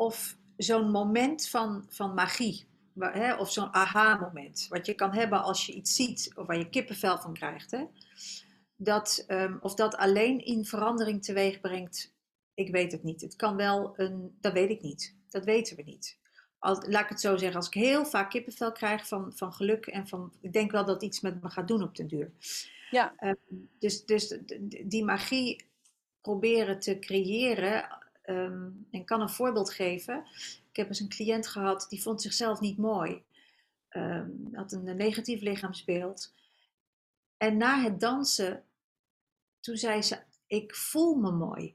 of zo'n moment van, van magie. Hè, of zo'n aha-moment. Wat je kan hebben als je iets ziet of waar je kippenvel van krijgt. Hè? Dat, ehm, of dat alleen in verandering teweeg brengt, ik weet het niet. Het kan wel een, dat weet ik niet. Dat weten we niet. Als, laat ik het zo zeggen, als ik heel vaak kippenvel krijg van, van geluk en van, ik denk wel dat iets met me gaat doen op den duur. Ja. Ehm, dus dus die magie proberen te creëren. Ehm, en kan een voorbeeld geven. Ik heb eens een cliënt gehad die vond zichzelf niet mooi. Ehm, had een negatief lichaamsbeeld. En na het dansen, toen zei ze: Ik voel me mooi.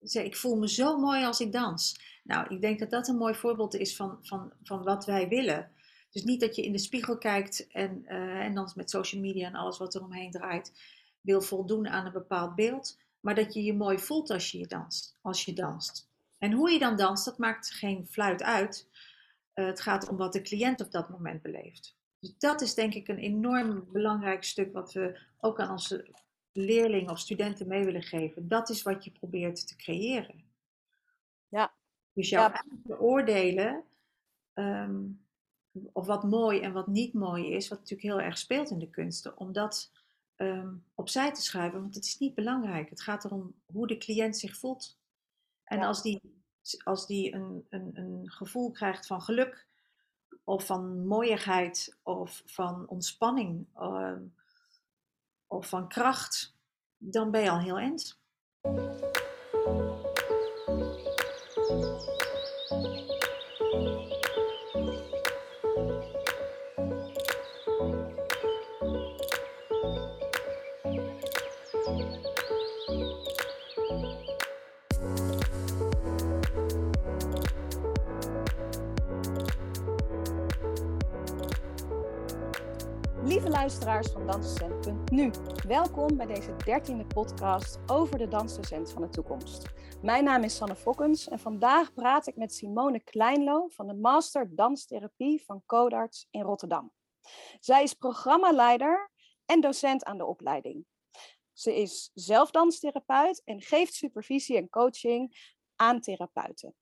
Ze zei, ik voel me zo mooi als ik dans. Nou, ik denk dat dat een mooi voorbeeld is van, van, van wat wij willen. Dus niet dat je in de spiegel kijkt en, eh, en dan met social media en alles wat er omheen draait, wil voldoen aan een bepaald beeld. Maar dat je je mooi voelt als je, je danst, als je danst. En hoe je dan danst, dat maakt geen fluit uit. Eh, het gaat om wat de cliënt op dat moment beleeft. Dus dat is denk ik een enorm belangrijk stuk wat we ook aan onze leerlingen of studenten mee willen geven. Dat is wat je probeert te creëren. Ja. Dus jouw Ja. beoordelen, ehm, of wat mooi en wat niet mooi is, wat natuurlijk heel erg speelt in de kunsten, om dat ehm, opzij te schuiven, want het is niet belangrijk. Het gaat erom hoe de cliënt zich voelt. En Ja. als die, als die een, een, een gevoel krijgt van geluk, of van mooiigheid, of van ontspanning, ehm, of van kracht, dan ben je al heel eind. Luisteraars van Dansdocent.nu, welkom bij deze dertiende podcast over de dansdocent van de toekomst. Mijn naam is Sanne Fokkens en vandaag praat ik met Simone Kleinlo van de Master Danstherapie van Codarts in Rotterdam. Zij is programmaleider en docent aan de opleiding. Ze is zelf danstherapeut en geeft supervisie en coaching aan therapeuten.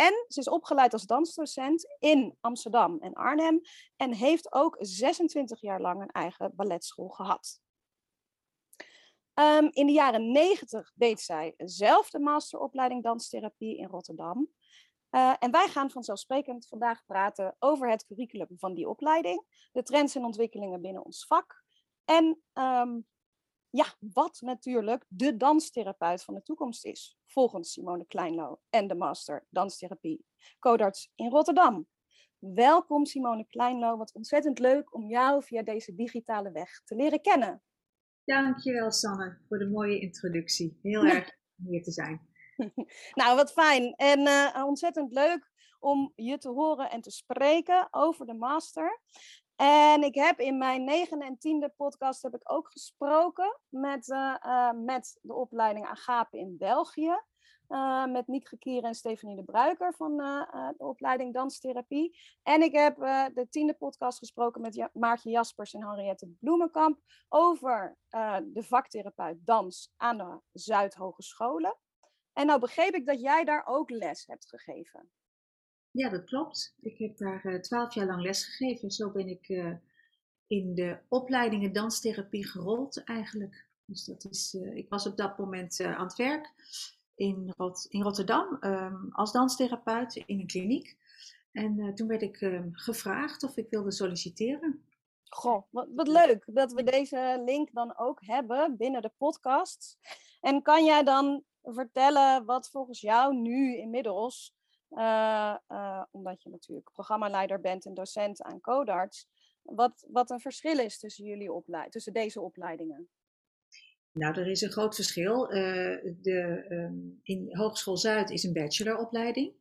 En ze is opgeleid als dansdocent in Amsterdam en Arnhem en heeft ook 26 jaar lang een eigen balletschool gehad. Ehm, in de jaren 90 deed zij zelf de masteropleiding danstherapie in Rotterdam. Eh, en wij gaan vanzelfsprekend vandaag praten over het curriculum van die opleiding, de trends en ontwikkelingen binnen ons vak en ehm, ja, wat natuurlijk de danstherapeut van de toekomst is, volgens Simone Kleinlo en de master danstherapie Codarts in Rotterdam. Welkom Simone Kleinlo, wat ontzettend leuk om jou via deze digitale weg te leren kennen. Dankjewel Sanne voor de mooie introductie. Heel erg om hier te zijn. Nou, wat fijn en eh, ontzettend leuk om je te horen en te spreken over de master. En ik heb in mijn negende en tiende podcast heb ik ook gesproken met, eh, eh, met de opleiding Agape in België. eh, met Nieke Kier en Stefanie de Bruiker van de opleiding Danstherapie. En ik heb de tiende podcast gesproken met Maartje Jaspers en Henriette Bloemenkamp over de vaktherapeut dans aan de Zuidhogescholen. En nou begreep ik dat jij daar ook les hebt gegeven. Ja, dat klopt. Ik heb daar twaalf jaar lang les gegeven. Zo ben ik uh, in de opleidingen danstherapie gerold eigenlijk. Dus dat is, uh, ik was op dat moment aan het werk in, Rot in Rotterdam um, als danstherapeut in een kliniek. En toen werd ik um, gevraagd of ik wilde solliciteren. Goh, wat, wat leuk dat we deze link dan ook hebben binnen de podcast. En kan jij dan vertellen wat volgens jou nu inmiddels uh, uh, omdat je natuurlijk programmaleider bent en docent aan Codarts, wat, wat een verschil is tussen, jullie opleid tussen deze opleidingen? Nou, er is een groot verschil. Uh, de, um, in Hogeschool Zuid is een bacheloropleiding,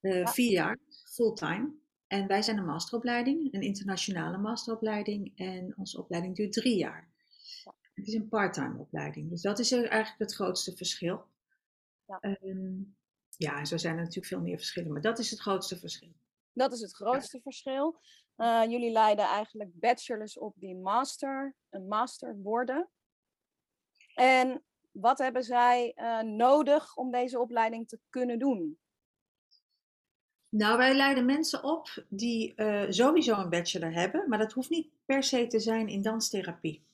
ja. vier jaar, fulltime. En wij zijn een masteropleiding, een internationale masteropleiding. En onze opleiding duurt drie jaar. Ja. Het is een parttime opleiding. Dus dat is eigenlijk het grootste verschil. Ja. Um, ja, en zo zijn er natuurlijk veel meer verschillen, maar dat is het grootste verschil. Dat is het grootste ja. verschil. Uh, jullie leiden eigenlijk bachelors op die master, een master worden. En wat hebben zij uh, nodig om deze opleiding te kunnen doen? Nou, wij leiden mensen op die uh, sowieso een bachelor hebben, maar dat hoeft niet per se te zijn in danstherapie.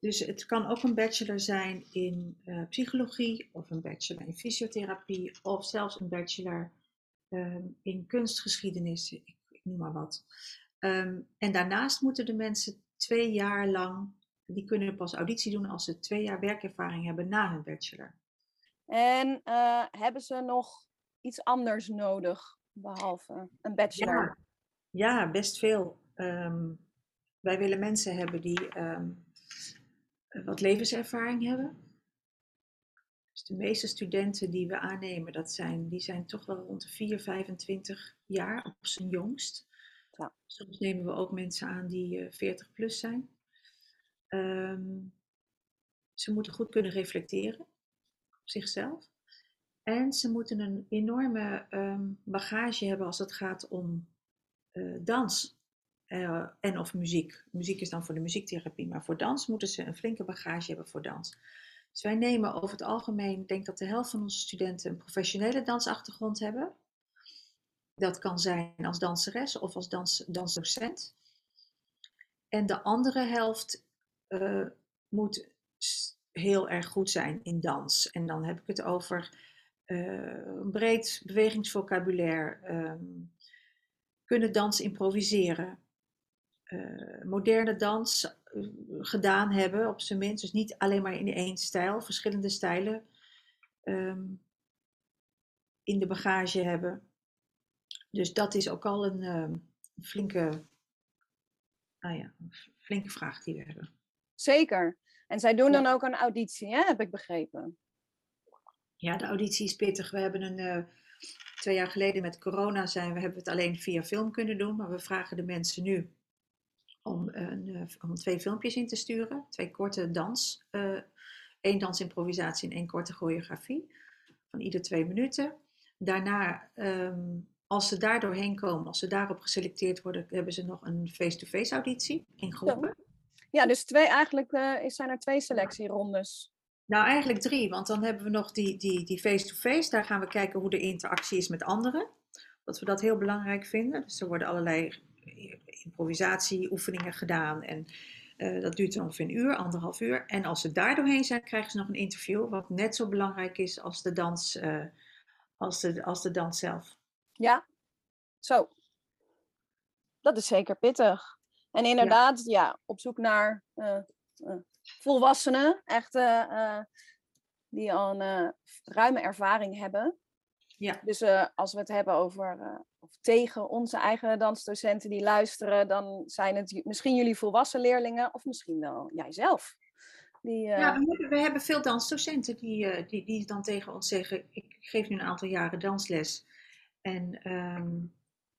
Dus het kan ook een bachelor zijn in uh, psychologie, of een bachelor in fysiotherapie, of zelfs een bachelor um, in kunstgeschiedenis, ik, ik, noem maar wat. Um, en daarnaast moeten de mensen twee jaar lang, die kunnen pas auditie doen als ze twee jaar werkervaring hebben na hun bachelor. En uh, hebben ze nog iets anders nodig behalve een bachelor? Ja, ja best veel. Um, wij willen mensen hebben die um, wat levenservaring hebben. Dus de meeste studenten die we aannemen, dat zijn, die zijn toch wel rond de 4, 25 jaar op zijn jongst. Ja. Soms nemen we ook mensen aan die uh, eh, 40 plus zijn. Um, ze moeten goed kunnen reflecteren op zichzelf. En ze moeten een enorme um, bagage hebben als het gaat om uh, dans uh, en of muziek. Muziek is dan voor de muziektherapie, maar voor dans moeten ze een flinke bagage hebben voor dans. Dus wij nemen over het algemeen, ik denk dat de helft van onze studenten een professionele dansachtergrond hebben. Dat kan zijn als danseres of als dans, dansdocent. En de andere helft uh, moet heel erg goed zijn in dans. En dan heb ik het over uh, een breed bewegingsvocabulaire, um, kunnen dans improviseren, uh, moderne dans uh, gedaan hebben, op zijn minst. Dus niet alleen maar in één stijl, verschillende stijlen um, in de bagage hebben. Dus dat is ook al een, um, flinke, nou ja, flinke vraag die we hebben. Zeker. En zij doen dan ook een auditie, hè? heb ik begrepen. Ja, de auditie is pittig. We hebben een, uh, twee jaar geleden met corona zijn we, hebben het alleen via film kunnen doen. Maar we vragen de mensen nu om, een, uh, om twee filmpjes in te sturen. Twee korte dans. Uh, één dansimprovisatie en één korte choreografie. Van ieder twee minuten. Daarna, um, als ze daar doorheen komen, als ze daarop geselecteerd worden, hebben ze nog een face-to-face auditie in groepen. Ja, dus twee, eigenlijk zijn er twee selectierondes. Nou, eigenlijk drie, want dan hebben we nog die, die, die face-to-face. Daar gaan we kijken hoe de interactie is met anderen. Dat we dat heel belangrijk vinden. Dus er worden allerlei improvisatieoefeningen gedaan. En uh, dat duurt ongeveer een uur, anderhalf uur. En als ze daar doorheen zijn, krijgen ze nog een interview. Wat net zo belangrijk is als de dans, uh, als de, als de dans zelf. Ja, zo. Dat is zeker pittig. En inderdaad, ja, ja op zoek naar uh, volwassenen, echt die al een ruime ervaring hebben. Ja. Dus als we het hebben over of tegen onze eigen dansdocenten die luisteren, dan zijn het misschien jullie volwassen leerlingen of misschien wel jijzelf. Die, Ja, we hebben, we hebben, veel dansdocenten die, die, die dan tegen ons zeggen: Ik geef nu een aantal jaren dansles. En um,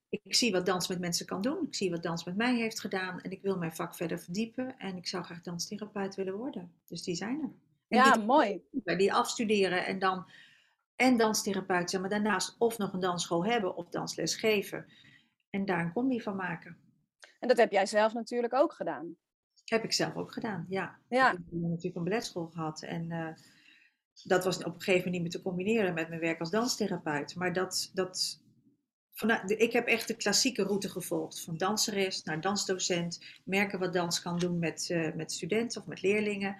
ik zie wat dans met mensen kan doen. Ik zie wat dans met mij heeft gedaan. En ik wil mijn vak verder verdiepen. En ik zou graag danstherapeut willen worden. Dus die zijn er. En ja, die, mooi. Die afstuderen en dan en danstherapeut zijn. Maar daarnaast of nog een dansschool hebben of dansles geven. En daar een combi van maken. En dat heb jij zelf natuurlijk ook gedaan. Heb ik zelf ook gedaan, ja. ja. Ik heb natuurlijk een balletschool gehad. En uh, dat was op een gegeven moment niet meer te combineren met mijn werk als danstherapeut. Maar dat, dat, ik heb echt de klassieke route gevolgd. Van danseres naar dansdocent. Merken wat dans kan doen met, uh, met studenten of met leerlingen.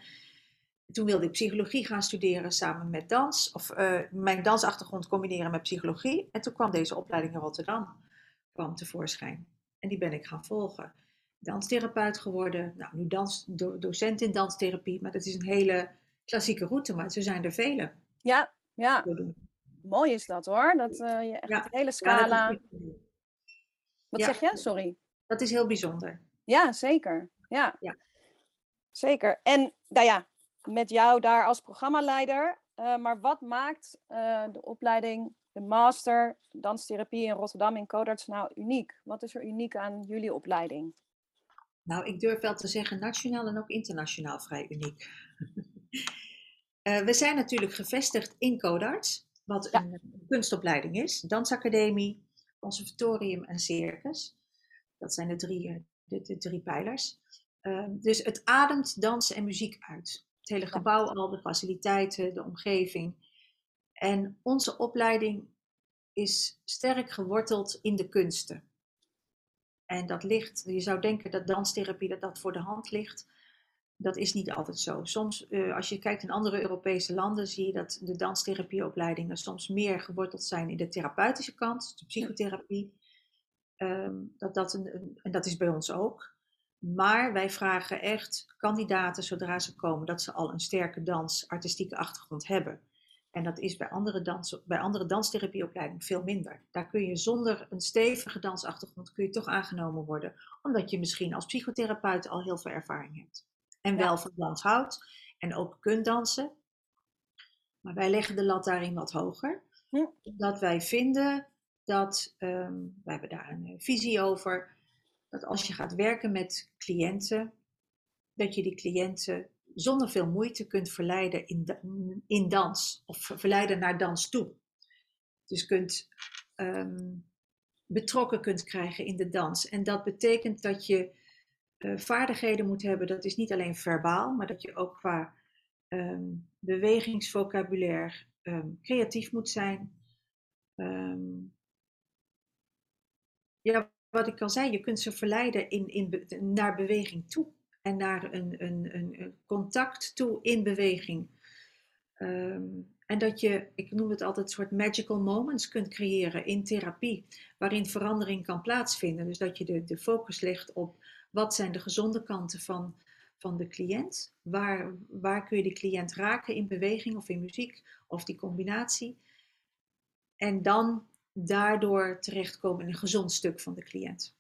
Toen wilde ik psychologie gaan studeren samen met dans. Of uh, mijn dansachtergrond combineren met psychologie. En toen kwam deze opleiding in Rotterdam kwam tevoorschijn. En die ben ik gaan volgen. Danstherapeut geworden. Nou, nu dans, do, docent in danstherapie. Maar dat is een hele klassieke route. Maar zo zijn er vele. Ja, ja mooi is dat hoor. Dat uh, je echt ja. de hele scala. Ja, Wat zeg je? Sorry. Dat is heel bijzonder. Ja, zeker. Ja. ja. Zeker. En nou ja, met jou daar als programmaleider. Uh, maar wat maakt uh, de opleiding, de master danstherapie in Rotterdam in Codarts nou uniek? Wat is er uniek aan jullie opleiding? Nou, ik durf wel te zeggen nationaal en ook internationaal vrij uniek. we zijn natuurlijk gevestigd in Codarts wat een kunstopleiding is. Dansacademie, conservatorium en circus. Dat zijn de drie, eh, de, de drie pijlers. Uh, dus het ademt dans en muziek uit. Het hele gebouw al, de faciliteiten, de omgeving. En onze opleiding is sterk geworteld in de kunsten. En dat ligt, je zou denken dat danstherapie dat, dat voor de hand ligt. Dat is niet altijd zo. Soms, uh, als je kijkt in andere Europese landen, zie je dat de danstherapieopleidingen soms meer geworteld zijn in de therapeutische kant, de psychotherapie. Um, dat dat een, een, en dat is bij ons ook. Maar wij vragen echt kandidaten, zodra ze komen, dat ze al een sterke dans-artistieke achtergrond hebben. En dat is bij andere, dans, bij andere danstherapieopleidingen veel minder. Daar kun je zonder een stevige dansachtergrond kun je toch aangenomen worden. Omdat je misschien als psychotherapeut al heel veel ervaring hebt. En wel van dans houdt. En ook kunt dansen. Maar wij leggen de lat daarin wat hoger. Ja. Omdat wij vinden dat, um, we hebben daar een eh, visie over, dat als je gaat werken met cliënten, dat je die cliënten zonder veel moeite kunt verleiden in, in dans of verleiden naar dans toe. Dus kunt um, betrokken kunt krijgen in de dans. En dat betekent dat je uh, vaardigheden moet hebben, dat is niet alleen verbaal, maar dat je ook qua um, bewegingsvocabulaire um, creatief moet zijn. ja, wat ik al zei, je kunt ze verleiden in, in, naar beweging toe en naar een, een, een, contact toe in beweging. Um, en dat je, ik noem het altijd, soort magical moments kunt creëren in therapie, waarin verandering kan plaatsvinden. Dus dat je de, de focus legt op wat zijn de gezonde kanten van, van de cliënt, waar, waar kun je de cliënt raken in beweging of in muziek of die combinatie. En dan daardoor terechtkomen in een gezond stuk van de cliënt.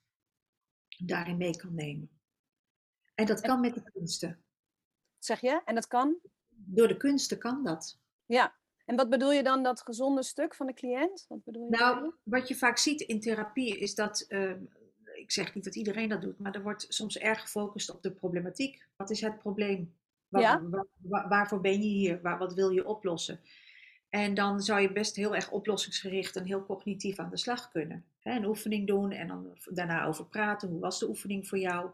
Daarin mee kan nemen. En dat kan met de kunsten. Zeg je? En dat kan? Door de kunsten kan dat. Ja. En wat bedoel je dan dat gezonde stuk van de cliënt? Wat bedoel je nou, wat je vaak ziet in therapie is dat, ehm, ik zeg niet dat iedereen dat doet, maar er wordt soms erg gefocust op de problematiek. Wat is het probleem? Waar, ja? waar, waarvoor ben je hier? Waar, wat wil je oplossen? En dan zou je best heel erg oplossingsgericht en heel cognitief aan de slag kunnen. een oefening doen en dan daarna over praten. Hoe was de oefening voor jou?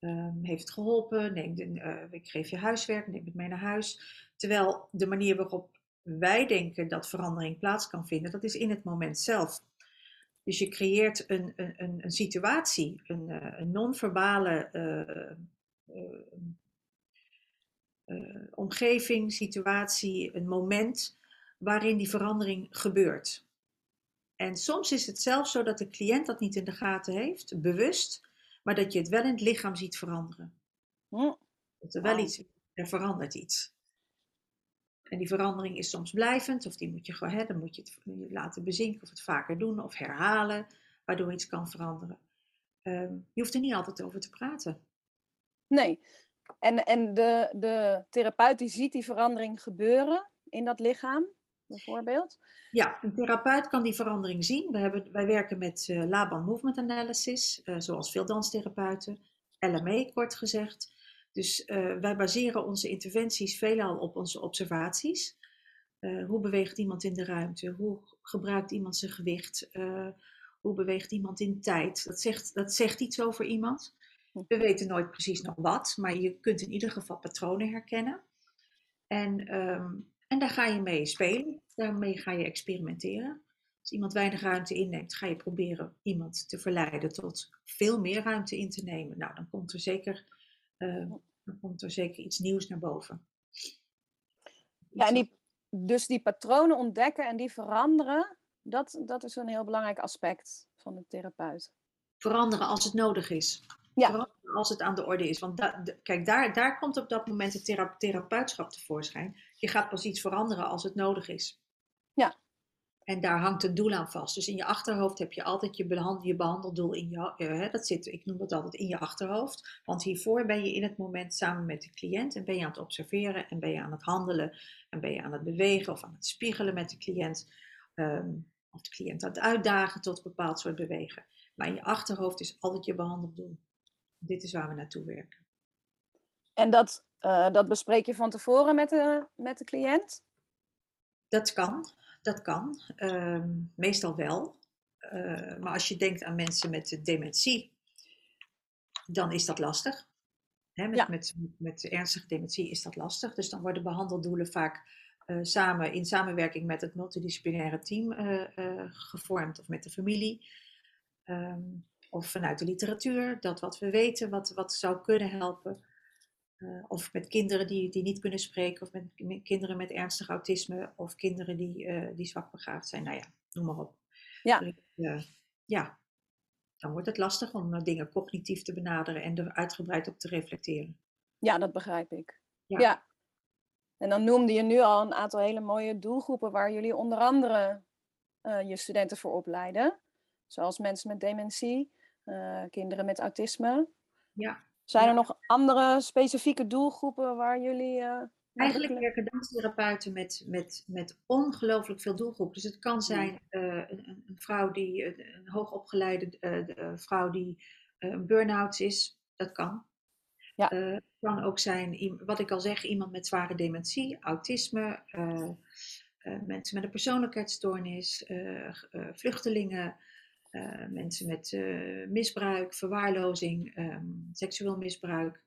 Um, heeft het geholpen? Neem de, uh, ik geef je huiswerk, neem het mee naar huis. Terwijl de manier waarop wij denken dat verandering plaats kan vinden, dat is in het moment zelf. Dus je creëert een, een, een situatie, een, een non-verbale uh, omgeving, situatie, een moment waarin die verandering gebeurt. En soms is het zelfs zo dat de cliënt dat niet in de gaten heeft, bewust, maar dat je het wel in het lichaam ziet veranderen. Hm. Dat er wel iets, er verandert iets. En die verandering is soms blijvend, of die moet je gewoon, hè, dan moet je het laten bezinken, of het vaker doen, of herhalen, waardoor iets kan veranderen. Um, je hoeft er niet altijd over te praten. Nee, en, en de, de therapeut die ziet die verandering gebeuren in dat lichaam, bijvoorbeeld? Ja, een therapeut kan die verandering zien. We hebben, wij werken met uh, Laban Movement Analysis, uh, zoals veel danstherapeuten, LME kort gezegd. Dus uh, wij baseren onze interventies veelal op onze observaties. hoe beweegt iemand in de ruimte? Hoe gebruikt iemand zijn gewicht? hoe beweegt iemand in tijd? Dat zegt, dat zegt iets over iemand. Hm. We weten nooit precies nog wat, maar je kunt in ieder geval patronen herkennen. En um, en daar ga je mee spelen, daarmee ga je experimenteren. Als iemand weinig ruimte inneemt, ga je proberen iemand te verleiden tot veel meer ruimte in te nemen. Nou, dan komt er zeker, uh, dan komt er zeker iets nieuws naar boven. Ja, en die, dus die patronen ontdekken en die veranderen, dat, dat is een heel belangrijk aspect van de therapeut. Veranderen als het nodig is. Ja. als het aan de orde is. Want kijk, daar, daar komt op dat moment het thera therapeutschap tevoorschijn. Je gaat pas iets veranderen als het nodig is. Ja. En daar hangt een doel aan vast. Dus in je achterhoofd heb je altijd je, behandel, je behandeldoel in je, uh, dat zit, ik noem dat altijd in je achterhoofd. Want hiervoor ben je in het moment samen met de cliënt en ben je aan het observeren en ben je aan het handelen en ben je aan het bewegen of aan het spiegelen met de cliënt. Um, of de cliënt aan het uitdagen tot een bepaald soort bewegen. Maar in je achterhoofd is altijd je behandeldoel dit is waar we naartoe werken. En dat, uh, dat bespreek je van tevoren met de, met de cliënt? Dat kan, dat kan. Uh, meestal wel. Uh, maar als je denkt aan mensen met dementie, dan is dat lastig. Hè, met, ja. met, met, ernstige dementie is dat lastig. Dus dan worden behandeldoelen vaak samen, in samenwerking met het multidisciplinaire team gevormd of met de familie. Ehm, of vanuit de literatuur, dat wat we weten, wat, wat zou kunnen helpen. of met kinderen die, die niet kunnen spreken, of met, kinderen met ernstig autisme, of kinderen die, die zwak begaafd zijn. Nou ja, noem maar op. Ja. ja, dan wordt het lastig om dingen cognitief te benaderen en er uitgebreid op te reflecteren. Ja, dat begrijp ik. Ja. En dan noemde je nu al een aantal hele mooie doelgroepen waar jullie onder andere uh, je studenten voor opleiden. Zoals mensen met dementie, uh, kinderen met autisme. Ja. Zijn er nog andere specifieke doelgroepen waar jullie. Uh, Eigenlijk werken danstherapeuten met, met, met ongelooflijk veel doelgroepen. Dus het kan zijn een, een, vrouw die, een hoogopgeleide vrouw die een burn-out is. Dat kan. Ja. Uh, kan ook zijn, wat ik al zeg, iemand met zware dementie, autisme, uh, uh, mensen met een persoonlijkheidsstoornis, vluchtelingen, mensen met misbruik, verwaarlozing, um, seksueel misbruik.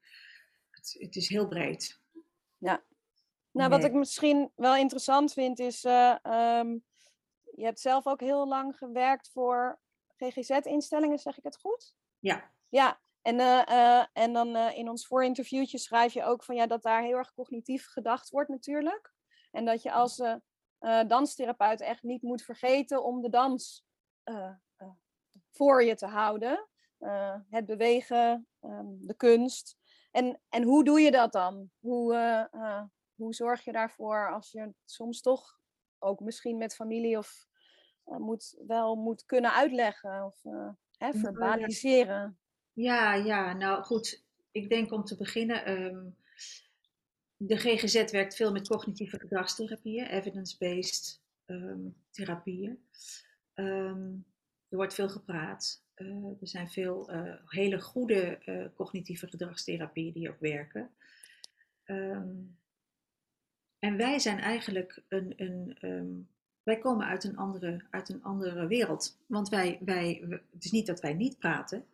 Het, het, is heel breed. Ja. Nou, wat ik misschien wel interessant vind is, um, je hebt zelf ook heel lang gewerkt voor GGZ-instellingen, zeg ik het goed? Ja. Ja, en, en dan in ons voorinterviewtje schrijf je ook van ja, dat daar heel erg cognitief gedacht wordt natuurlijk. En dat je als danstherapeut echt niet moet vergeten om de dans voor je te houden. het bewegen, um, de kunst. En, en hoe doe je dat dan? Hoe, hoe zorg je daarvoor als je soms toch ook misschien met familie of moet, wel moet kunnen uitleggen of hè, verbaliseren? Ja, ja, nou goed. Ik denk om te beginnen. Ehm, de GGZ werkt veel met cognitieve gedragstherapieën, evidence-based um, therapieën. Ehm, er wordt veel gepraat. Uh, er zijn veel uh, hele goede uh, cognitieve gedragstherapieën die ook werken. en wij zijn eigenlijk een. een wij komen uit een, andere, uit een andere wereld. Want wij, wij, het is niet dat wij niet praten.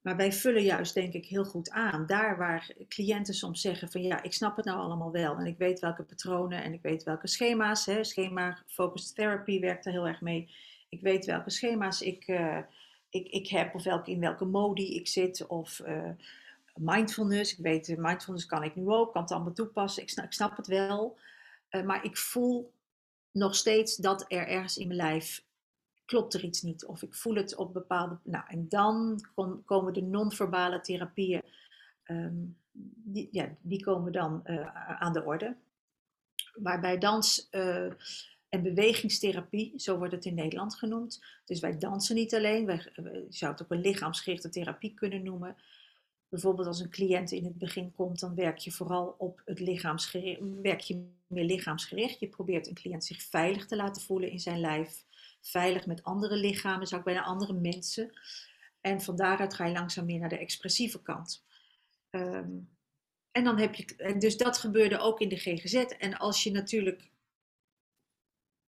Maar wij vullen juist, denk ik, heel goed aan. Daar waar cliënten soms zeggen van ja, ik snap het nou allemaal wel. En ik weet welke patronen en ik weet welke schema's. Hè. Schema-focused therapy werkt er heel erg mee. Ik weet welke schema's ik, uh, ik, ik heb of welke, in welke modi ik zit. Of uh, mindfulness. Ik weet, mindfulness kan ik nu ook, kan het allemaal toepassen. Ik snap, ik snap het wel. Maar ik voel nog steeds dat er ergens in mijn lijf klopt er iets niet. Of ik voel het op bepaalde. Nou, en dan komen de non-verbale therapieën. Ehm, die, ja, die komen dan aan de orde. Waarbij dans en bewegingstherapie, zo wordt het in Nederland genoemd. Dus wij dansen niet alleen, wij, je zou het ook een lichaamsgerichte therapie kunnen noemen. Bijvoorbeeld als een cliënt in het begin komt, dan werk je vooral op het lichaamsgericht, werk je meer lichaamsgericht. Je probeert een cliënt zich veilig te laten voelen in zijn lijf veilig met andere lichamen, zou ik bijna andere mensen. En van daaruit ga je langzaam meer naar de expressieve kant. Ehm, en dan heb je, en dus dat gebeurde ook in de GGZ. En als je natuurlijk,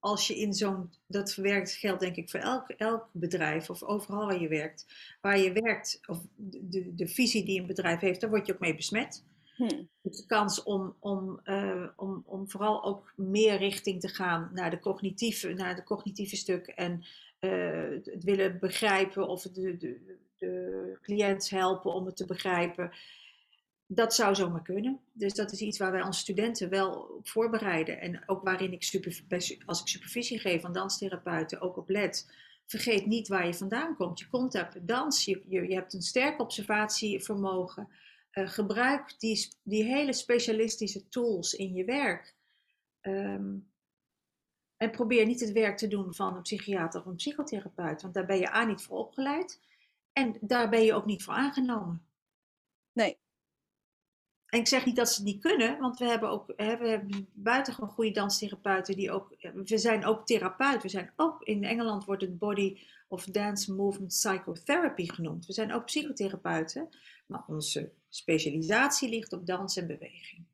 als je in zo'n, dat verwerkt geldt denk ik voor elk, elk bedrijf of overal waar je werkt, waar je werkt, of de, de visie die een bedrijf heeft, daar word je ook mee besmet. Hmm. Dus de kans om, om, uh, om, om vooral ook meer richting te gaan naar de cognitieve, naar de cognitieve stuk en uh, het willen begrijpen of de, de, de cliënt helpen om het te begrijpen. Dat zou zomaar kunnen. Dus dat is iets waar wij onze studenten wel op voorbereiden. En ook waarin ik als ik supervisie geef aan danstherapeuten ook op let. Vergeet niet waar je vandaan komt. Je komt uit dans, je, je, hebt een sterk observatievermogen. Uh, gebruik die, die hele specialistische tools in je werk. Um, en probeer niet het werk te doen van een psychiater of een psychotherapeut, want daar ben je A niet voor opgeleid en daar ben je ook niet voor aangenomen. Nee. En ik zeg niet dat ze het niet kunnen, want we hebben ook we hebben buitengewoon goede danstherapeuten die ook. We zijn ook therapeut. We zijn ook in Engeland wordt het Body of Dance Movement Psychotherapy genoemd. We zijn ook psychotherapeuten, maar onze specialisatie ligt op dans en beweging.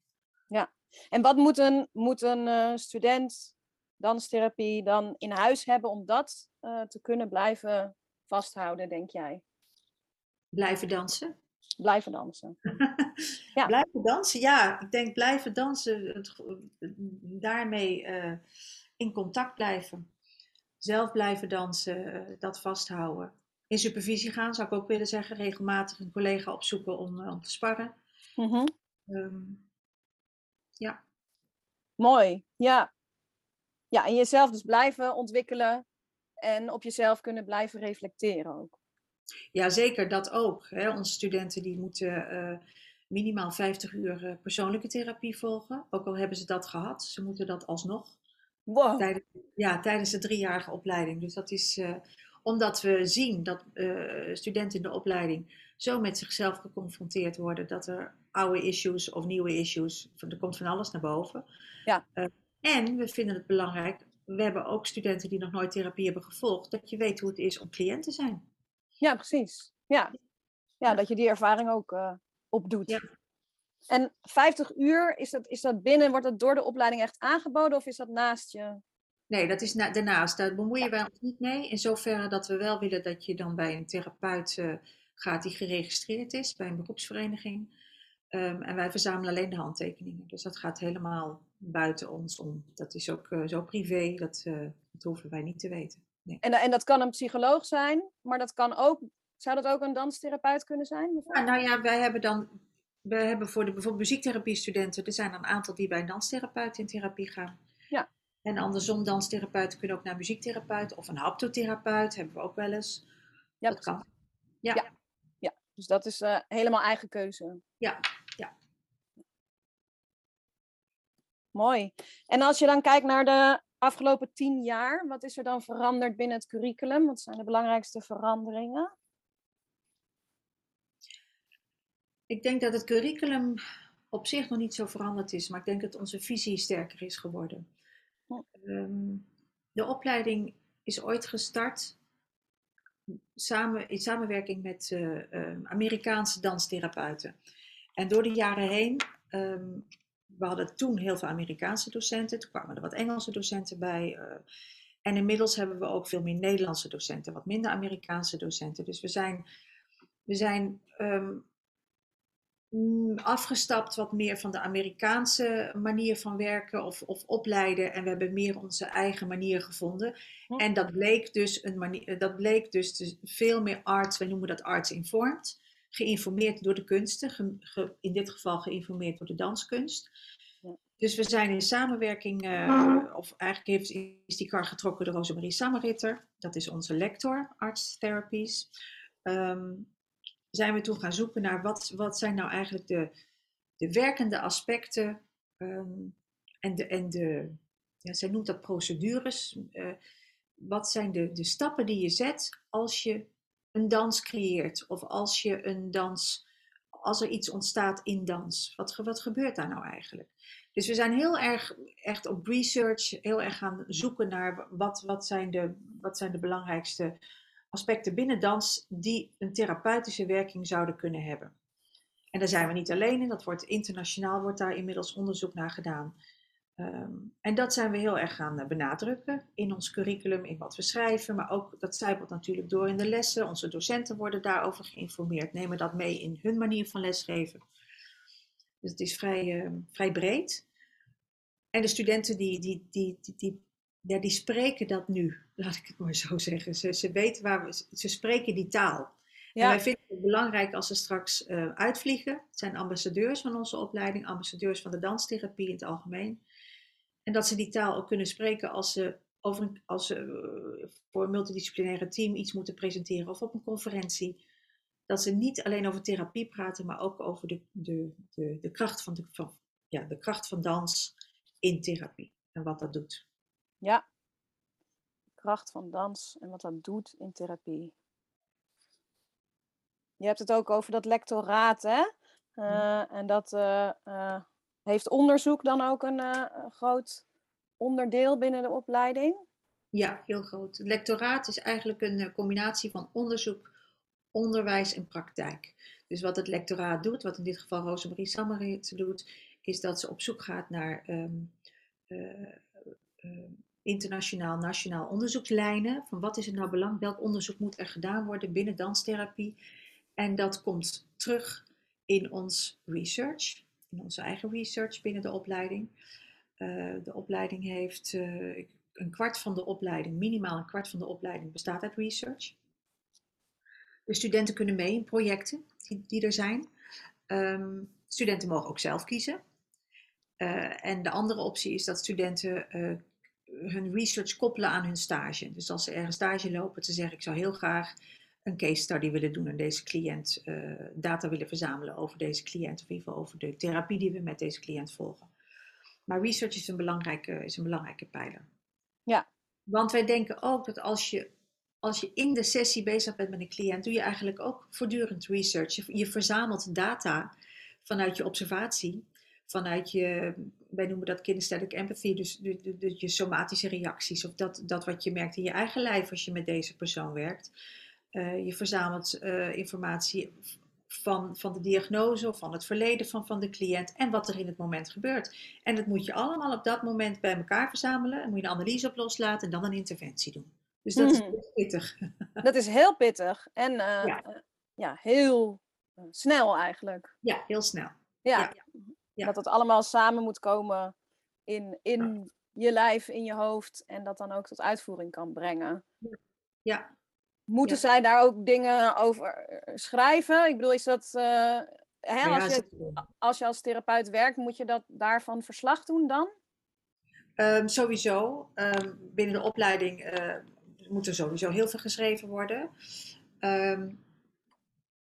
Ja, en wat moet een, moet een uh, student danstherapie dan in huis hebben om dat uh, te kunnen blijven vasthouden, denk jij? Blijven dansen. Blijven dansen. ja. Blijven dansen, ja. Ik denk blijven dansen, het, daarmee uh, in contact blijven. Zelf blijven dansen, uh, dat vasthouden. In supervisie gaan zou ik ook willen zeggen. Regelmatig een collega opzoeken om, uh, om te sparren. Mm -hmm. um, ja. Mooi, ja. Ja, en jezelf dus blijven ontwikkelen en op jezelf kunnen blijven reflecteren ook. Ja, zeker, dat ook. Hè. Onze studenten die moeten uh, minimaal 50 uur uh, persoonlijke therapie volgen. Ook al hebben ze dat gehad, ze moeten dat alsnog. Wow. Tijdens, ja, tijdens de driejarige opleiding. Dus dat is uh, omdat we zien dat studenten in de opleiding zo met zichzelf geconfronteerd worden dat er oude issues of nieuwe issues, er komt van alles naar boven. Ja. en we vinden het belangrijk, we hebben ook studenten die nog nooit therapie hebben gevolgd, dat je weet hoe het is om cliënt te zijn. Ja, precies. Ja, ja dat je die ervaring ook uh, opdoet. Ja. En 50 uur, is dat, is dat binnen, wordt dat door de opleiding echt aangeboden of is dat naast je? Nee, dat is na, daarnaast. Daar bemoeien ja. wij ons niet mee. In zoverre dat we wel willen dat je dan bij een therapeut uh, gaat die geregistreerd is, bij een beroepsvereniging. Um, en wij verzamelen alleen de handtekeningen. Dus dat gaat helemaal buiten ons om. Dat is ook uh, zo privé, dat, dat hoeven wij niet te weten. Nee. En, en dat kan een psycholoog zijn, maar dat kan ook, zou dat ook een danstherapeut kunnen zijn? Ja, nou ja, wij hebben dan, we hebben voor de bijvoorbeeld muziektherapie-studenten, er zijn een aantal die bij een danstherapeut in therapie gaan. Ja. En andersom, danstherapeuten kunnen ook naar muziektherapeut of een haptotherapeut, hebben we ook wel eens. Ja, dat kan. Ja. ja. ja. dus dat is uh, helemaal eigen keuze. Ja, ja. Mooi. En als je dan kijkt naar de afgelopen tien jaar, wat is er dan veranderd binnen het curriculum? Wat zijn de belangrijkste veranderingen? Ik denk dat het curriculum op zich nog niet zo veranderd is, maar ik denk dat onze visie sterker is geworden. Um, de opleiding is ooit gestart samen, in samenwerking met uh, uh, Amerikaanse danstherapeuten. En door de jaren heen um, we hadden toen heel veel Amerikaanse docenten, toen kwamen er wat Engelse docenten bij. Uh, en inmiddels hebben we ook veel meer Nederlandse docenten, wat minder Amerikaanse docenten. Dus we zijn, we zijn um, afgestapt wat meer van de Amerikaanse manier van werken of, of opleiden. En we hebben meer onze eigen manier gevonden. En dat bleek dus, een manier, dat bleek dus veel meer arts, wij noemen dat arts informed geïnformeerd door de kunsten, ge, ge, in dit geval geïnformeerd door de danskunst. Dus we zijn in samenwerking, uh, of eigenlijk heeft, is die kar getrokken door Rosemarie Sameritter, dat is onze lector, Arts Therapies. Um, zijn we toen gaan zoeken naar wat, wat zijn nou eigenlijk de, de werkende aspecten um, en de, en de ja, zij noemt dat procedures. Uh, wat zijn de, de stappen die je zet als je een dans creëert of als je een dans, als er iets ontstaat in dans. Wat, wat gebeurt daar nou eigenlijk? Dus we zijn heel erg echt op research, heel erg gaan zoeken naar wat, wat, zijn, de, wat zijn de belangrijkste aspecten binnen dans die een therapeutische werking zouden kunnen hebben. En daar zijn we niet alleen in, dat wordt internationaal wordt daar inmiddels onderzoek naar gedaan. Um, en dat zijn we heel erg gaan eh, benadrukken in ons curriculum, in wat we schrijven, maar ook dat zijpelt natuurlijk door in de lessen. Onze docenten worden daarover geïnformeerd, nemen dat mee in hun manier van lesgeven. Dus het is vrij, uh, vrij breed. En de studenten die, die, die, die, die, ja, die spreken dat nu, laat ik het maar zo zeggen. Ze, ze weten waar we, ze spreken die taal. Ja. En wij vinden het belangrijk als ze straks uh, uitvliegen. Het zijn ambassadeurs van onze opleiding, ambassadeurs van de danstherapie in het algemeen. En dat ze die taal ook kunnen spreken als ze, over, als ze uh, voor een multidisciplinaire team iets moeten presenteren of op een conferentie. Dat ze niet alleen over therapie praten, maar ook over de, de, de, de, kracht, van de, van, ja, de kracht van dans in therapie en wat dat doet. Ja, de kracht van dans en wat dat doet in therapie. Je hebt het ook over dat lectoraat, hè? Uh, en dat uh, uh, heeft onderzoek dan ook een, een, groot onderdeel binnen de opleiding? Ja, heel groot. Het lectoraat is eigenlijk een combinatie van onderzoek, onderwijs en praktijk. Dus wat het lectoraat doet, wat in dit geval Rosemarie Sammerit doet, is dat ze op zoek gaat naar um, internationaal, nationaal onderzoekslijnen. Van wat is het nou belang, welk onderzoek moet er gedaan worden binnen danstherapie? En dat komt terug in ons research, in onze eigen research binnen de opleiding. Uh, de opleiding heeft uh, een kwart van de opleiding, minimaal een kwart van de opleiding bestaat uit research. De studenten kunnen mee in projecten die, die er zijn. Um, studenten mogen ook zelf kiezen. Uh, en de andere optie is dat studenten hun research koppelen aan hun stage. Dus als ze ergens stage lopen, te zeggen ik zou heel graag een case study willen doen en deze cliënt uh, data willen verzamelen over deze cliënt, of in ieder geval over de therapie die we met deze cliënt volgen. Maar research is een belangrijke, is een belangrijke pijler. Ja. Want wij denken ook dat als je, als je in de sessie bezig bent met een cliënt, doe je eigenlijk ook voortdurend research. Je, je verzamelt data vanuit je observatie, vanuit je, wij noemen dat kinesthetic empathy, dus de, je somatische reacties of dat, dat wat je merkt in je eigen lijf als je met deze persoon werkt. Uh, je verzamelt uh, informatie van, van de diagnose of van het verleden van, van de cliënt en wat er in het moment gebeurt. En dat moet je allemaal op dat moment bij elkaar verzamelen. En moet je een analyse op loslaten en dan een interventie doen. Dus dat is Mhm. pittig. Dat is heel pittig en eh, Ja. eh, ja, heel eh, snel eigenlijk. Ja, heel snel. Ja, Ja. Ja. dat het allemaal samen moet komen in, in je lijf, in je hoofd en dat dan ook tot uitvoering kan brengen. Ja, Moeten Ja. zij daar ook dingen over eh, schrijven? Ik bedoel, is dat. eh, hè, Maar als, je, als je als therapeut werkt, moet je dat daarvan verslag doen dan? Ehm, sowieso, ehm, binnen de opleiding eh, moet er sowieso heel veel geschreven worden. Ehm,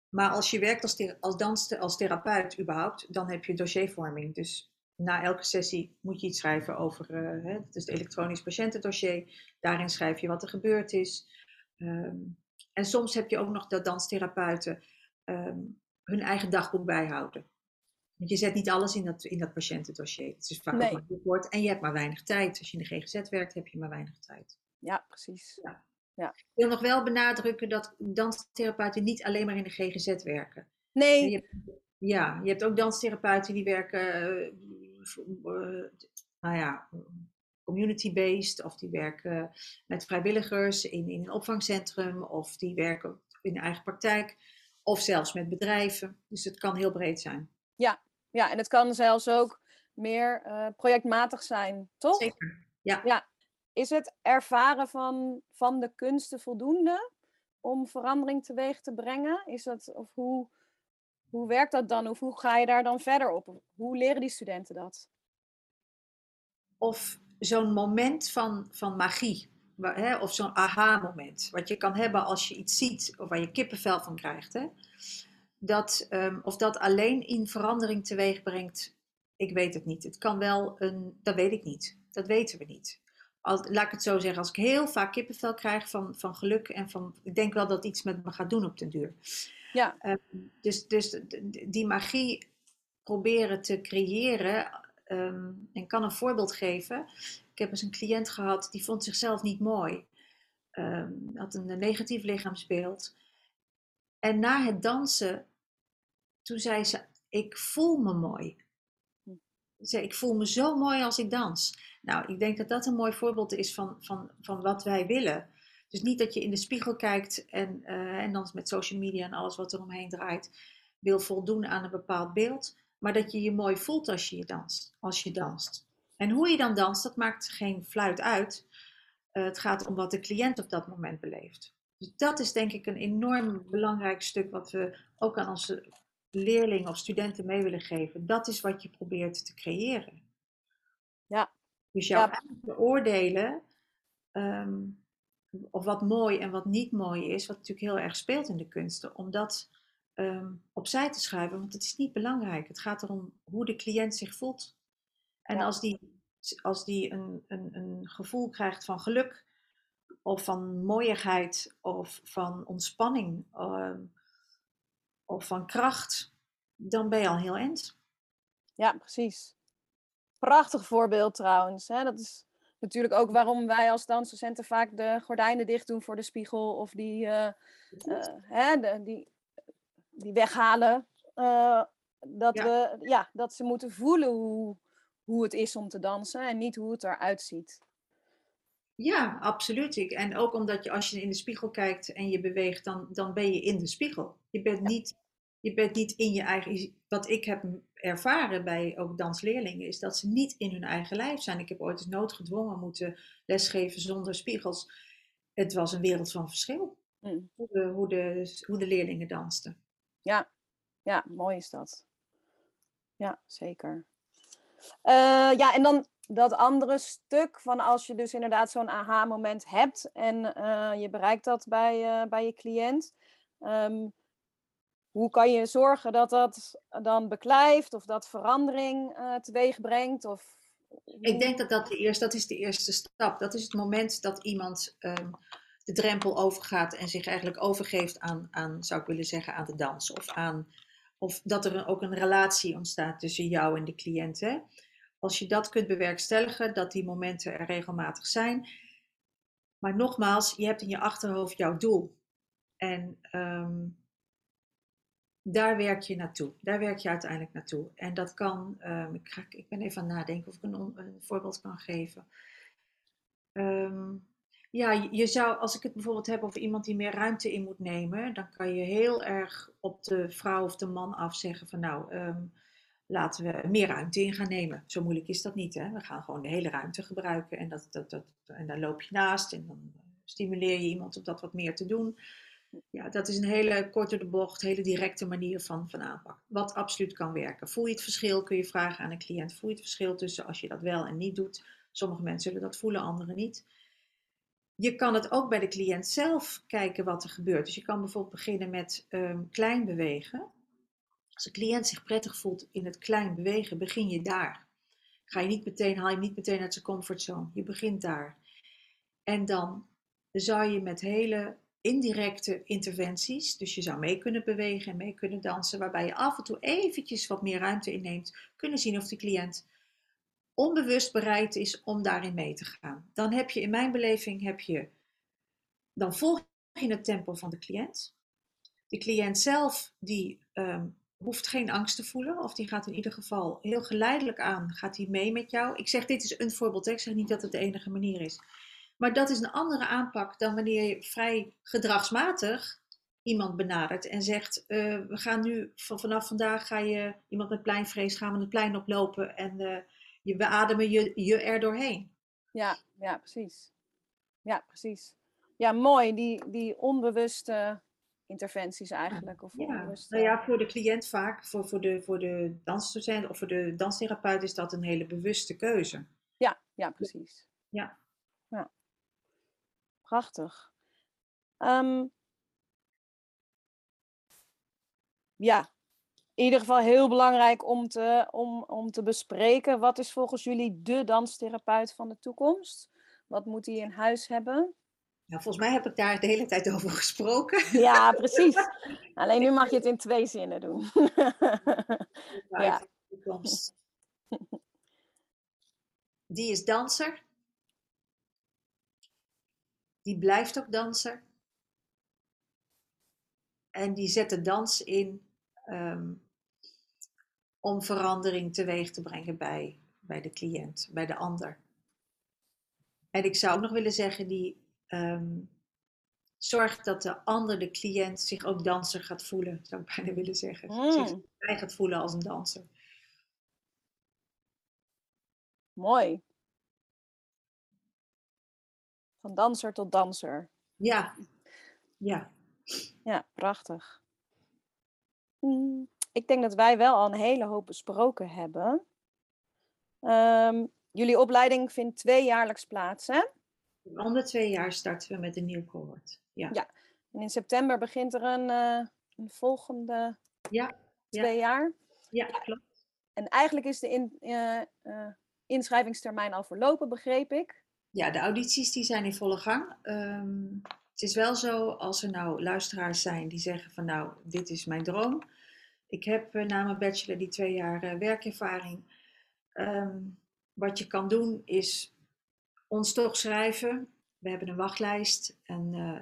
maar als je werkt als, thera- als, dans, als therapeut überhaupt, dan heb je dossiervorming. Dus na elke sessie moet je iets schrijven over, hè, is het elektronisch patiëntendossier. Daarin schrijf je wat er gebeurd is. Ehm, en soms heb je ook nog dat danstherapeuten ehm, hun eigen dagboek bijhouden. Want je zet niet alles in dat, in dat patiëntendossier. Het is vaak Nee. maar heel kort en je hebt maar weinig tijd. Als je in de GGZ werkt, heb je maar weinig tijd. Ja, precies. Ik wil nog wel benadrukken dat danstherapeuten niet alleen maar in de GGZ werken. Nee, Je hebt, ja, je hebt ook danstherapeuten die werken, eh, nou ja, community-based, of die werken met vrijwilligers in, in een opvangcentrum, of die werken in eigen praktijk, of zelfs met bedrijven. Dus het kan heel breed zijn. ja, en het kan zelfs ook meer eh, projectmatig zijn, toch? Zeker. Ja. Is het ervaren van, van de kunsten voldoende om verandering teweeg te brengen? Is dat, of hoe, hoe werkt dat dan? Of hoe ga je daar dan verder op? Hoe leren die studenten dat? of zo'n moment van, van magie, hè, of zo'n aha-moment, wat je kan hebben als je iets ziet of waar je kippenvel van krijgt, hè, dat, ehm, of dat alleen in verandering teweeg brengt, ik weet het niet. Het kan wel een, dat weet ik niet. Dat weten we niet. Als, laat ik het zo zeggen, als ik heel vaak kippenvel krijg van, van geluk en van, ik denk wel dat iets met me gaat doen op den duur. Ja. Ehm, dus dus die magie proberen te creëren. Ehm, en kan een voorbeeld geven. Ik heb eens een cliënt gehad die vond zichzelf niet mooi. Ehm, had een negatief lichaamsbeeld. En na het dansen, toen zei ze: Ik voel me mooi. Ze zei, ik voel me zo mooi als ik dans. Nou, ik denk dat dat een mooi voorbeeld is van, van, van wat wij willen. Dus niet dat je in de spiegel kijkt en, eh, en dan met social media en alles wat er omheen draait, wil voldoen aan een bepaald beeld. Maar dat je je mooi voelt als je, je danst, als je danst. En hoe je dan danst, dat maakt geen fluit uit. Eh, het gaat om wat de cliënt op dat moment beleeft. Dus dat is denk ik een enorm belangrijk stuk wat we ook aan onze leerlingen of studenten mee willen geven. Dat is wat je probeert te creëren. Ja. Dus jouw Ja. beoordelen, ehm, of wat mooi en wat niet mooi is, wat natuurlijk heel erg speelt in de kunsten, om ehm, opzij te schuiven, want het is niet belangrijk. Het gaat erom hoe de cliënt zich voelt. En Ja. als die, als die een, een, een gevoel krijgt van geluk, of van mooiigheid, of van ontspanning, ehm, of van kracht, dan ben je al heel eind. Ja, precies. Prachtig voorbeeld trouwens. Hè? Dat is natuurlijk ook waarom wij als dansdocenten vaak de gordijnen dicht doen voor de spiegel of die, eh, eh, hè, de, die, die weghalen. Eh, dat, Ja. We, ja, dat ze moeten voelen hoe, hoe het is om te dansen en niet hoe het eruit ziet. Ja, absoluut. Ik, en ook omdat je als je in de spiegel kijkt en je beweegt, dan, dan ben je in de spiegel. Je bent niet Je bent niet in je eigen. Wat ik heb ervaren bij ook dansleerlingen is dat ze niet in hun eigen lijf zijn. Ik heb ooit eens noodgedwongen moeten lesgeven zonder spiegels. Het was een wereld van verschil. Mm. Hoe, de, hoe, de, hoe de leerlingen dansten. Ja, ja, mooi is dat. Ja, zeker. Uh, ja, en dan dat andere stuk van als je dus inderdaad zo'n aha-moment hebt en uh, je bereikt dat bij, uh, bij je cliënt. Um, hoe kan je zorgen dat dat dan beklijft of dat verandering teweeg brengt? Of... Ik denk dat dat, de eerste, dat is de eerste stap. Dat is het moment dat iemand um, de drempel overgaat en zich eigenlijk overgeeft aan, aan, zou ik willen zeggen, aan de dans. Of, aan, of dat er ook een relatie ontstaat tussen jou en de cliënt. Hè? Als je dat kunt bewerkstelligen, dat die momenten er regelmatig zijn. Maar nogmaals, je hebt in je achterhoofd jouw doel. En um, daar werk je naartoe. Daar werk je uiteindelijk naartoe. En dat kan, um, ik, ik ben even aan het nadenken of ik een, voorbeeld kan geven. Um, ja, je zou, als ik het bijvoorbeeld heb over iemand die meer ruimte in moet nemen, dan kan je heel erg op de vrouw of de man afzeggen van nou, um, laten we meer ruimte in gaan nemen. Zo moeilijk is dat niet. Hè? We gaan gewoon de hele ruimte gebruiken en, dat, dat, dat, en daar loop je naast en dan stimuleer je iemand om dat wat meer te doen. Ja, dat is een hele korte de bocht, hele directe manier van, van aanpak. Wat absoluut kan werken. Voel je het verschil, kun je vragen aan een cliënt. Voel je het verschil tussen als je dat wel en niet doet? Sommige mensen zullen dat voelen, anderen niet. Je kan het ook bij de cliënt zelf kijken wat er gebeurt. Dus je kan bijvoorbeeld beginnen met um, klein bewegen. Als de cliënt zich prettig voelt in het klein bewegen, begin je daar. Ga je niet meteen, haal je niet meteen uit zijn comfortzone. Je begint daar. En dan zou je met hele indirecte interventies. Dus je zou mee kunnen bewegen en mee kunnen dansen, waarbij je af en toe eventjes wat meer ruimte inneemt, kunnen zien of de cliënt onbewust bereid is om daarin mee te gaan. Dan heb je in mijn beleving, heb je, dan volg je het tempo van de cliënt. De cliënt zelf, die ehm, hoeft geen angst te voelen, of die gaat in ieder geval heel geleidelijk aan, gaat hij mee met jou. Ik zeg, dit is een voorbeeld, ik zeg niet dat het de enige manier is. Maar dat is een andere aanpak dan wanneer je vrij gedragsmatig iemand benadert en zegt: uh, We gaan nu vanaf vandaag ga je iemand met pleinvrees gaan we het plein oplopen en uh, je beademen je, je er doorheen. Ja, ja, precies. Ja, precies. Ja, mooi, die, die onbewuste interventies eigenlijk. Of ja. Nou ja, voor de cliënt vaak, voor, voor, de, voor de dansdocent of voor de danstherapeut is dat een hele bewuste keuze. Ja, ja, precies. Ja. ja. Prachtig. Um, ja, in ieder geval heel belangrijk om te, om, om te bespreken. Wat is volgens jullie de danstherapeut van de toekomst? Wat moet hij in huis hebben? Nou, volgens mij heb ik daar de hele tijd over gesproken. Ja, precies. Alleen nu mag je het in twee zinnen doen. ja. Die is danser die blijft ook danser. En die zet de dans in um, om verandering teweeg te brengen bij, bij de cliënt, bij de ander. En ik zou ook nog willen zeggen, die um, zorgt dat de ander, de cliënt, zich ook danser gaat voelen, zou ik bijna willen zeggen. Mm. Zich gaat voelen als een danser. Mooi. Van danser tot danser. Ja, ja. Ja, prachtig. Mm, ik denk dat wij wel al een hele hoop besproken hebben. Um, jullie opleiding vindt tweejaarlijks plaats, hè? Om de twee jaar starten we met een nieuw cohort. Ja. ja. En in september begint er een, uh, een volgende ja. twee jaar. Ja, klopt. En eigenlijk is de in, uh, uh, inschrijvingstermijn al verlopen, begreep ik. Ja, de audities die zijn in volle gang. Um, is wel zo, als er nou luisteraars zijn die zeggen van nou, dit is mijn droom. Ik heb uh, na mijn bachelor die twee jaar uh, werkervaring. Um, wat je kan doen is ons toch schrijven. We hebben een wachtlijst en uh,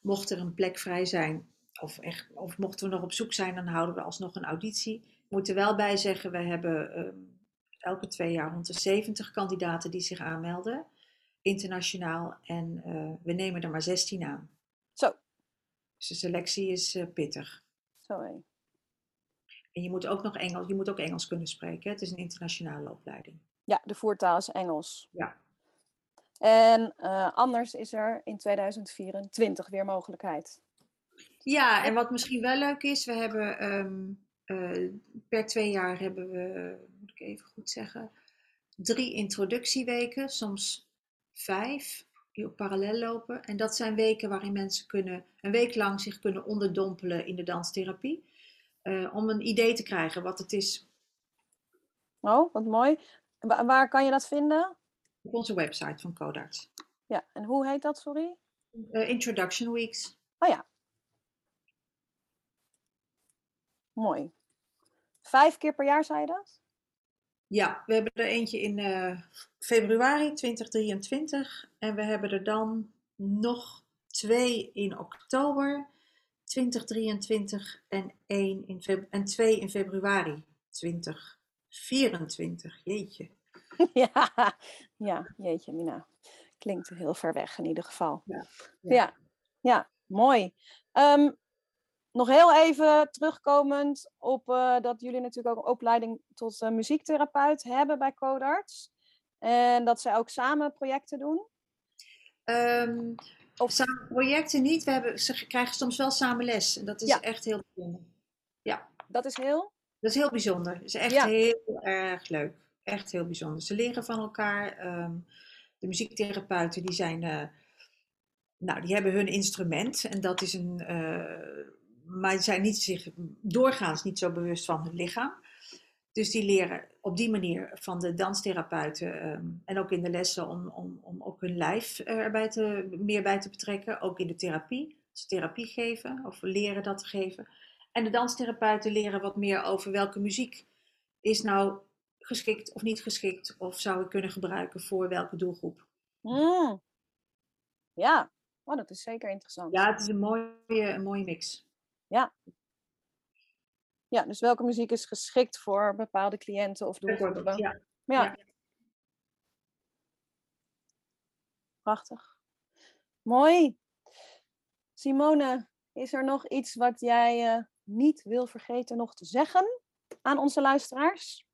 mocht er een plek vrij zijn, of, echt, of mochten we nog op zoek zijn, dan houden we alsnog een auditie. Ik moet er wel bij zeggen, we hebben um, elke twee jaar rond de 70 kandidaten die zich aanmelden internationaal. En uh, we nemen er maar 16 aan. Zo. Dus de selectie is uh, pittig. Zo hé. En je moet ook nog Engels, je moet ook Engels kunnen spreken. Het is een internationale opleiding. Ja, de voertaal is Engels. Ja. En uh, anders is er in 2024 weer mogelijkheid. Ja, en wat misschien wel leuk is, we hebben um, uh, per twee jaar hebben we, moet ik even goed zeggen, drie introductieweken, soms vijf, die op parallel lopen. En dat zijn weken waarin mensen kunnen een week lang zich kunnen onderdompelen in de danstherapie. Uh, om een idee te krijgen wat het is. Oh, wat mooi. Wa waar kan je dat vinden? Op onze website van Codarts. Ja, en hoe heet dat, sorry? Uh, Introduction Weeks. Oh ja. Mooi. Vijf keer per jaar, zei je dat? Ja, we hebben er eentje in uh, februari 2023 en we hebben er dan nog twee in oktober 2023 en, één in en twee in februari 2024. Jeetje. Ja, ja, jeetje, Mina. Klinkt heel ver weg in ieder geval. Ja, ja. ja, ja mooi. Um, nog heel even terugkomend op uh, dat jullie natuurlijk ook een opleiding tot uh, muziektherapeut hebben bij Codarts. En dat zij ook samen projecten doen. Um, of samen projecten niet. We hebben, ze krijgen soms wel samen les. En dat is ja. echt heel bijzonder. Ja. Dat is heel? Dat is heel bijzonder. Dat is echt ja. heel erg leuk. Echt heel bijzonder. Ze leren van elkaar. Um, de muziektherapeuten die zijn... Uh, nou, die hebben hun instrument. En dat is een maar zijn niet zich doorgaans niet zo bewust van hun lichaam. Dus die leren op die manier van de danstherapeuten um, en ook in de lessen om, om, om ook hun lijf erbij te, meer bij te betrekken. Ook in de therapie. Ze therapie geven of leren dat te geven. En de danstherapeuten leren wat meer over welke muziek is nou geschikt of niet geschikt. Of zou ik kunnen gebruiken voor welke doelgroep. Mm. Ja, oh, dat is zeker interessant. Ja, het is een mooie, een mooie mix. Ja. Ja, dus welke muziek is geschikt voor bepaalde cliënten of doelgroepen? Ja. ja. Prachtig. Mooi. Simone, is er nog iets wat jij uh, niet wil vergeten nog te zeggen aan onze luisteraars?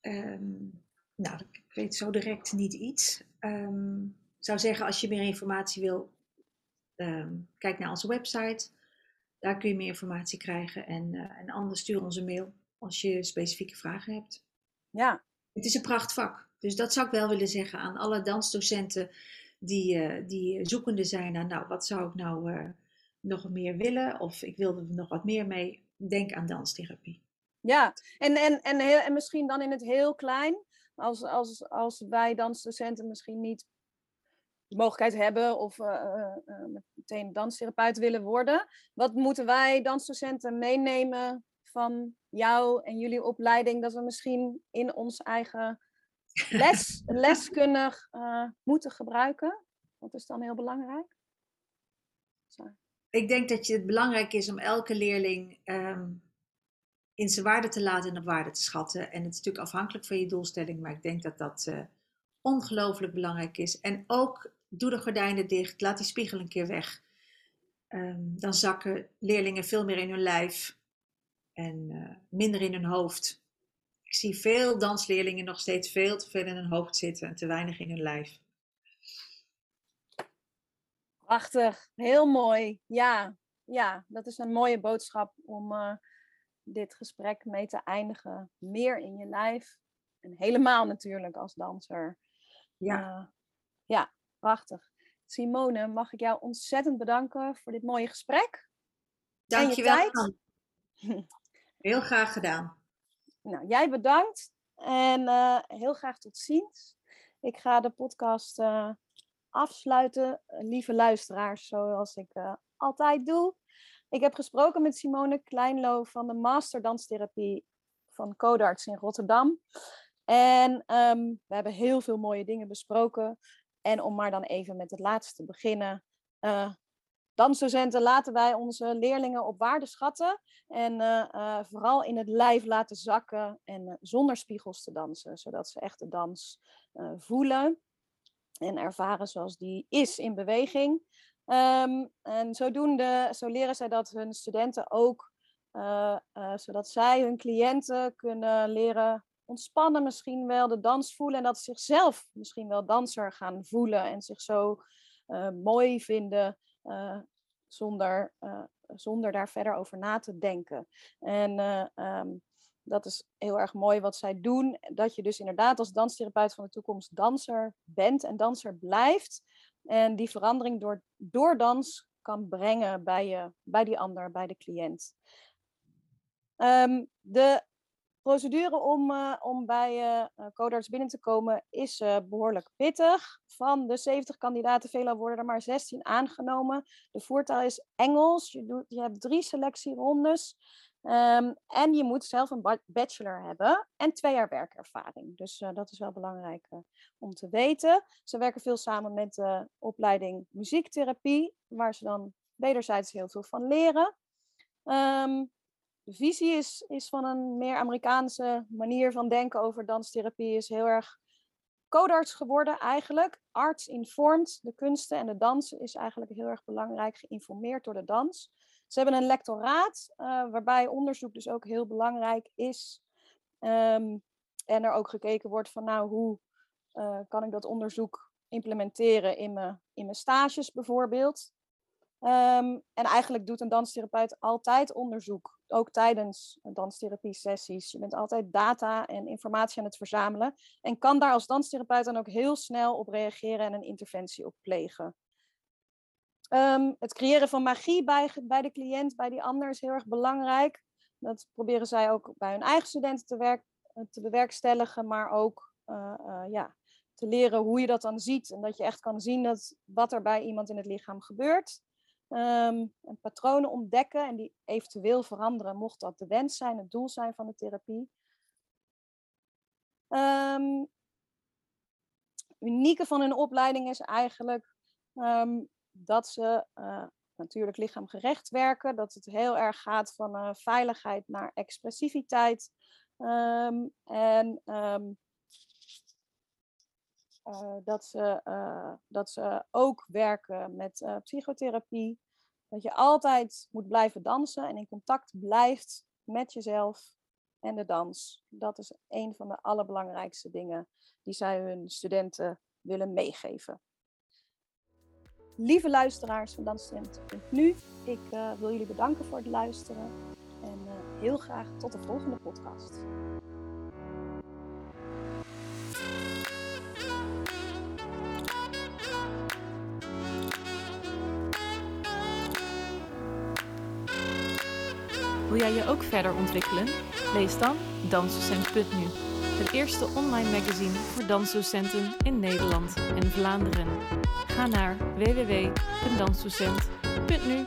Um, nou, ik weet zo direct niet iets. Um, ik zou zeggen, als je meer informatie wil, um, kijk naar onze website. Daar kun je meer informatie krijgen. En, uh, en anders stuur ons een mail als je specifieke vragen hebt. Ja. Het is een prachtvak. Dus dat zou ik wel willen zeggen aan alle dansdocenten die, uh, die zoekende zijn naar, nou, wat zou ik nou uh, nog meer willen? Of ik wil er nog wat meer mee. Denk aan danstherapie. Ja, en, en, en, heel, en misschien dan in het heel klein. Als, als, als wij dansdocenten misschien niet de mogelijkheid hebben of uh, uh, meteen danstherapeut willen worden. Wat moeten wij dansdocenten meenemen van jou en jullie opleiding, dat we misschien in ons eigen les, leskundig uh, moeten gebruiken? Wat is dan heel belangrijk? Sorry. Ik denk dat je het belangrijk is om elke leerling um, in zijn waarde te laten en op waarde te schatten. En het is natuurlijk afhankelijk van je doelstelling, maar ik denk dat dat ongelooflijk belangrijk is. En ook doe de gordijnen dicht, laat die spiegel een keer weg. Um, dan zakken leerlingen veel meer in hun lijf en uh, minder in hun hoofd. Ik zie veel dansleerlingen nog steeds veel te veel in hun hoofd zitten en te weinig in hun lijf. Prachtig, heel mooi. Ja, ja, dat is een mooie boodschap om uh, dit gesprek mee te eindigen. Meer in je lijf en helemaal natuurlijk als danser. Ja. Uh, ja, Prachtig. Simone, mag ik jou ontzettend bedanken voor dit mooie gesprek. Dank je wel. Heel graag gedaan. Nou, jij bedankt en uh, heel graag tot ziens. Ik ga de podcast uh, afsluiten, lieve luisteraars, zoals ik uh, altijd doe. Ik heb gesproken met Simone Kleinlo van de Master Danstherapie van Codarts in Rotterdam. En um, we hebben heel veel mooie dingen besproken. En om maar dan even met het laatste te beginnen. Uh, dansdocenten laten wij onze leerlingen op waarde schatten. En uh, uh, vooral in het lijf laten zakken en zonder spiegels te dansen. Zodat ze echt de dans voelen en ervaren zoals die is in beweging. Ehm, en zo leren zij dat hun studenten ook, zodat zij hun cliënten kunnen leren ontspannen misschien wel, de dans voelen en dat ze zichzelf misschien wel danser gaan voelen en zich zo uh, mooi vinden zonder, zonder daar verder over na te denken. En um, dat is heel erg mooi wat zij doen. Dat je dus inderdaad als danstherapeut van de toekomst danser bent en danser blijft. En die verandering door, door dans kan brengen bij, je, bij die ander, bij de cliënt. Um, de procedure om, uh, om bij uh, codarts binnen te komen is behoorlijk pittig. Van de 70 kandidaten, veelal worden er maar 16 aangenomen. De voertaal is Engels. Je, doet, je hebt drie selectierondes. Um, en je moet zelf een bachelor hebben en twee jaar werkervaring. Dus dat is wel belangrijk om te weten. Ze werken veel samen met de opleiding muziektherapie, waar ze dan wederzijds heel veel van leren. De visie is, is van een meer Amerikaanse manier van denken over danstherapie, is heel erg codarts geworden eigenlijk. Arts informed, de kunsten en de dans is eigenlijk heel erg belangrijk, geïnformeerd door de dans. Ze hebben een lectoraat, uh, waarbij onderzoek dus ook heel belangrijk is. Um, en er ook gekeken wordt van, nou, hoe uh, kan ik dat onderzoek implementeren in mijn, in mijn stages bijvoorbeeld. Um, en eigenlijk doet een danstherapeut altijd onderzoek, ook tijdens danstherapie-sessies. Je bent altijd data en informatie aan het verzamelen en kan daar als danstherapeut dan ook heel snel op reageren en een interventie op plegen. Um, het creëren van magie bij, bij de cliënt, bij die ander, is heel erg belangrijk. Dat proberen zij ook bij hun eigen studenten te, werk, eh, te bewerkstelligen, maar ook uh, uh, ja, te leren hoe je dat dan ziet. En dat je echt kan zien dat, wat er bij iemand in het lichaam gebeurt. Um, en patronen ontdekken en die eventueel veranderen, mocht dat de wens zijn, het doel zijn van de therapie. Um, unieke van hun opleiding is eigenlijk um, dat ze uh, natuurlijk lichaamgerecht werken. Dat het heel erg gaat van uh, veiligheid naar expressiviteit. En dat, ze, dat ze ook werken met psychotherapie. Dat je altijd moet blijven dansen en in contact blijft met jezelf en de dans. Dat is een van de allerbelangrijkste dingen die zij hun studenten willen meegeven. Lieve luisteraars van Dansstudent.nu, ik wil jullie bedanken voor het luisteren en heel graag tot de volgende podcast. Jij je ook verder ontwikkelen? Lees dan Dansdocent.nu, het eerste online magazine voor dansdocenten in Nederland en Vlaanderen. Ga naar www.dansdocent.nu